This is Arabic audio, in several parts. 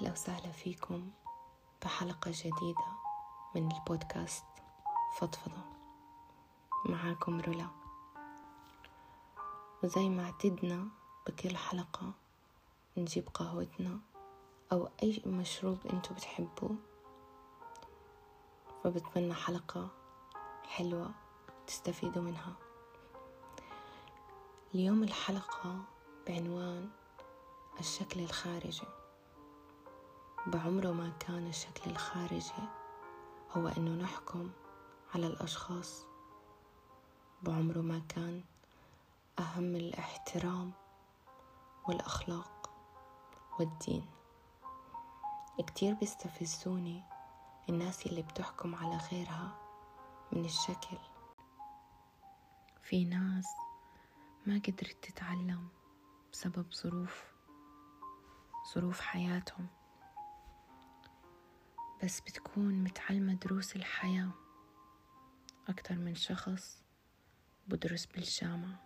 أهلا وسهلا فيكم بحلقة جديدة من البودكاست فضفضة. معاكم رولا. وزي ما اعتدنا بكل حلقة نجيب قهوتنا أو أي مشروب أنتوا بتحبوه. فبتمنى حلقة حلوة تستفيدوا منها. اليوم الحلقة بعنوان الشكل الخارجي. بعمره ما كان الشكل الخارجي هو أنه نحكم على الأشخاص. بعمره ما كان أهم الاحترام والأخلاق والدين. كتير بيستفزوني الناس اللي بتحكم على غيرها من الشكل. في ناس ما قدرت تتعلم بسبب ظروف ظروف حياتهم. بس بتكون متعلمة دروس الحياة. أكتر من شخص بدرس بالجامعة.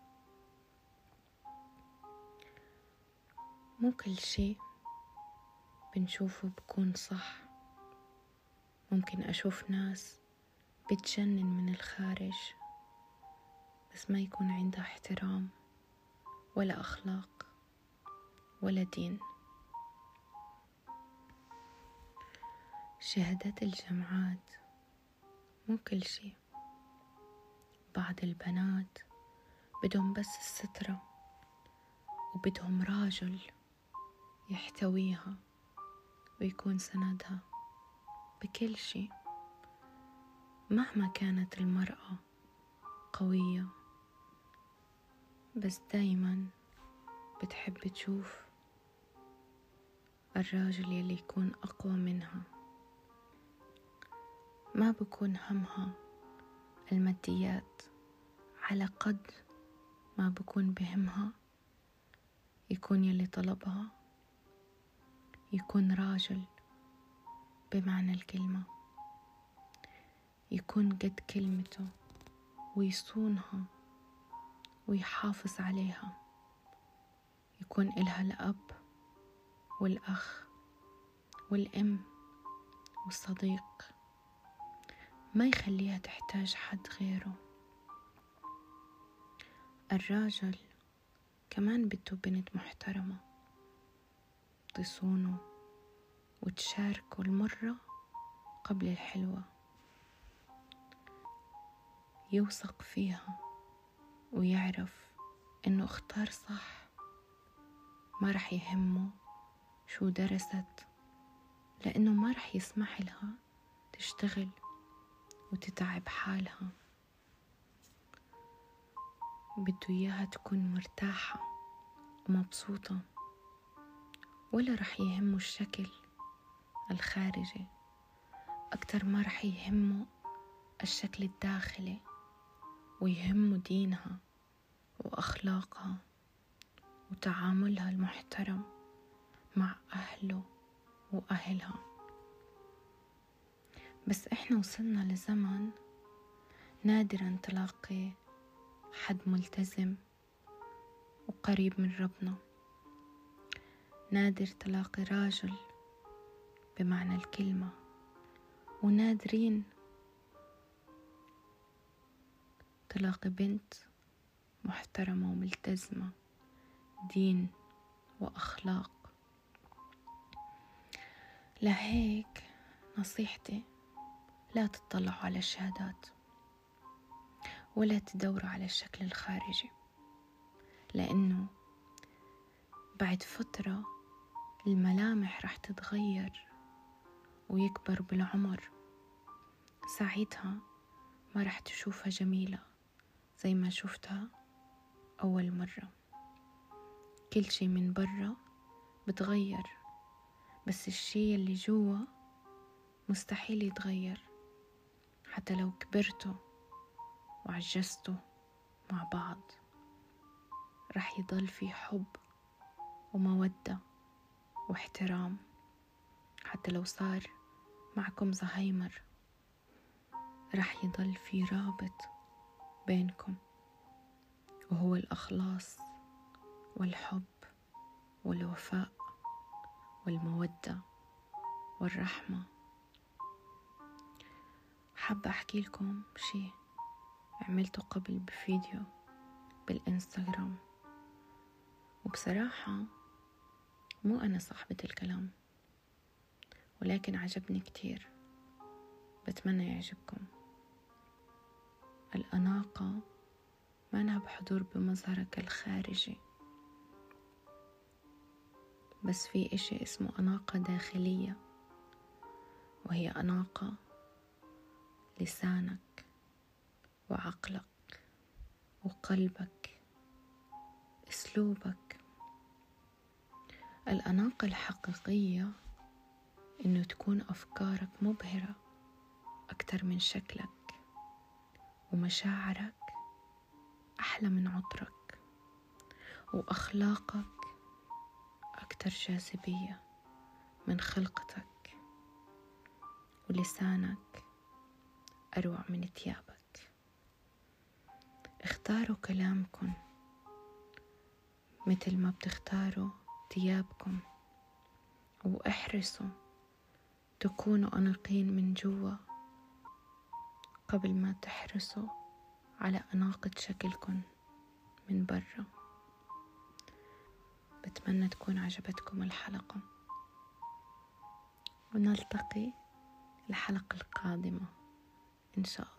مو كل شي بنشوفه بكون صح. ممكن أشوف ناس بتجنن من الخارج بس ما يكون عندها احترام ولا أخلاق ولا دين. شهادات الجامعات مو كل شي. بعض البنات بدهم بس السترة وبدهم راجل يحتويها ويكون سندها بكل شي. مهما كانت المرأة قوية بس دايما بتحب تشوف الراجل يلي يكون أقوى منها. ما بكون همها الماديات. على قد ما بكون بهمها يكون يلي طلبها يكون راجل بمعنى الكلمة يكون قد كلمته ويصونها ويحافظ عليها. يكون إلها الأب والأخ والأم والصديق. ما يخليها تحتاج حد غيره. الراجل كمان بده بنت محترمة. تصونه وتشاركه المرة قبل الحلوة. يوثق فيها ويعرف إنه اختار صح. ما رح يهمه شو درست. لأنه ما رح يسمح لها تشتغل. وتتعب حالها. بده إياها تكون مرتاحة ومبسوطة. ولا رح يهمه الشكل الخارجي. أكتر ما رح يهمه الشكل الداخلي ويهمه دينها وأخلاقها وتعاملها المحترم مع أهله وأهلها. بس إحنا وصلنا لزمن نادرا تلاقي حد ملتزم وقريب من ربنا. نادر تلاقي راجل بمعنى الكلمة ونادرين تلاقي بنت محترمة وملتزمة دين وأخلاق. لهيك نصيحتي لا تطلعوا على الشهادات ولا تدوروا على الشكل الخارجي لأنه بعد فترة الملامح راح تتغير ويكبر بالعمر. ساعتها ما راح تشوفها جميلة زي ما شفتها أول مرة. كل شي من برا بتغير بس الشي اللي جوا مستحيل يتغير. حتى لو كبرتوا وعجزتوا مع بعض رح يضل في حب ومودة واحترام حتى لو صار معكم زهايمر. رح يضل في رابط بينكم وهو الأخلاص والحب والوفاء والمودة والرحمة. حابة أحكي لكم شي عملته قبل بفيديو بالإنستغرام. وبصراحة مو أنا صاحبة الكلام ولكن عجبني كتير. بتمنى يعجبكم. الأناقة ما أنها بحضور بمظهرك الخارجي. بس في إشي اسمه أناقة داخلية وهي أناقة لسانك وعقلك وقلبك أسلوبك. الأناقة الحقيقية إنه تكون أفكارك مبهرة أكتر من شكلك ومشاعرك أحلى من عطرك وأخلاقك أكتر جاذبية من خلقتك ولسانك أروع من ثيابك. اختاروا كلامكم مثل ما بتختاروا ثيابكم. وأحرصوا تكونوا أناقين من جوا قبل ما تحرصوا على أناقة شكلكم من برا. بتمنى تكون عجبتكم الحلقة. ونلتقي الحلقة القادمة. and so.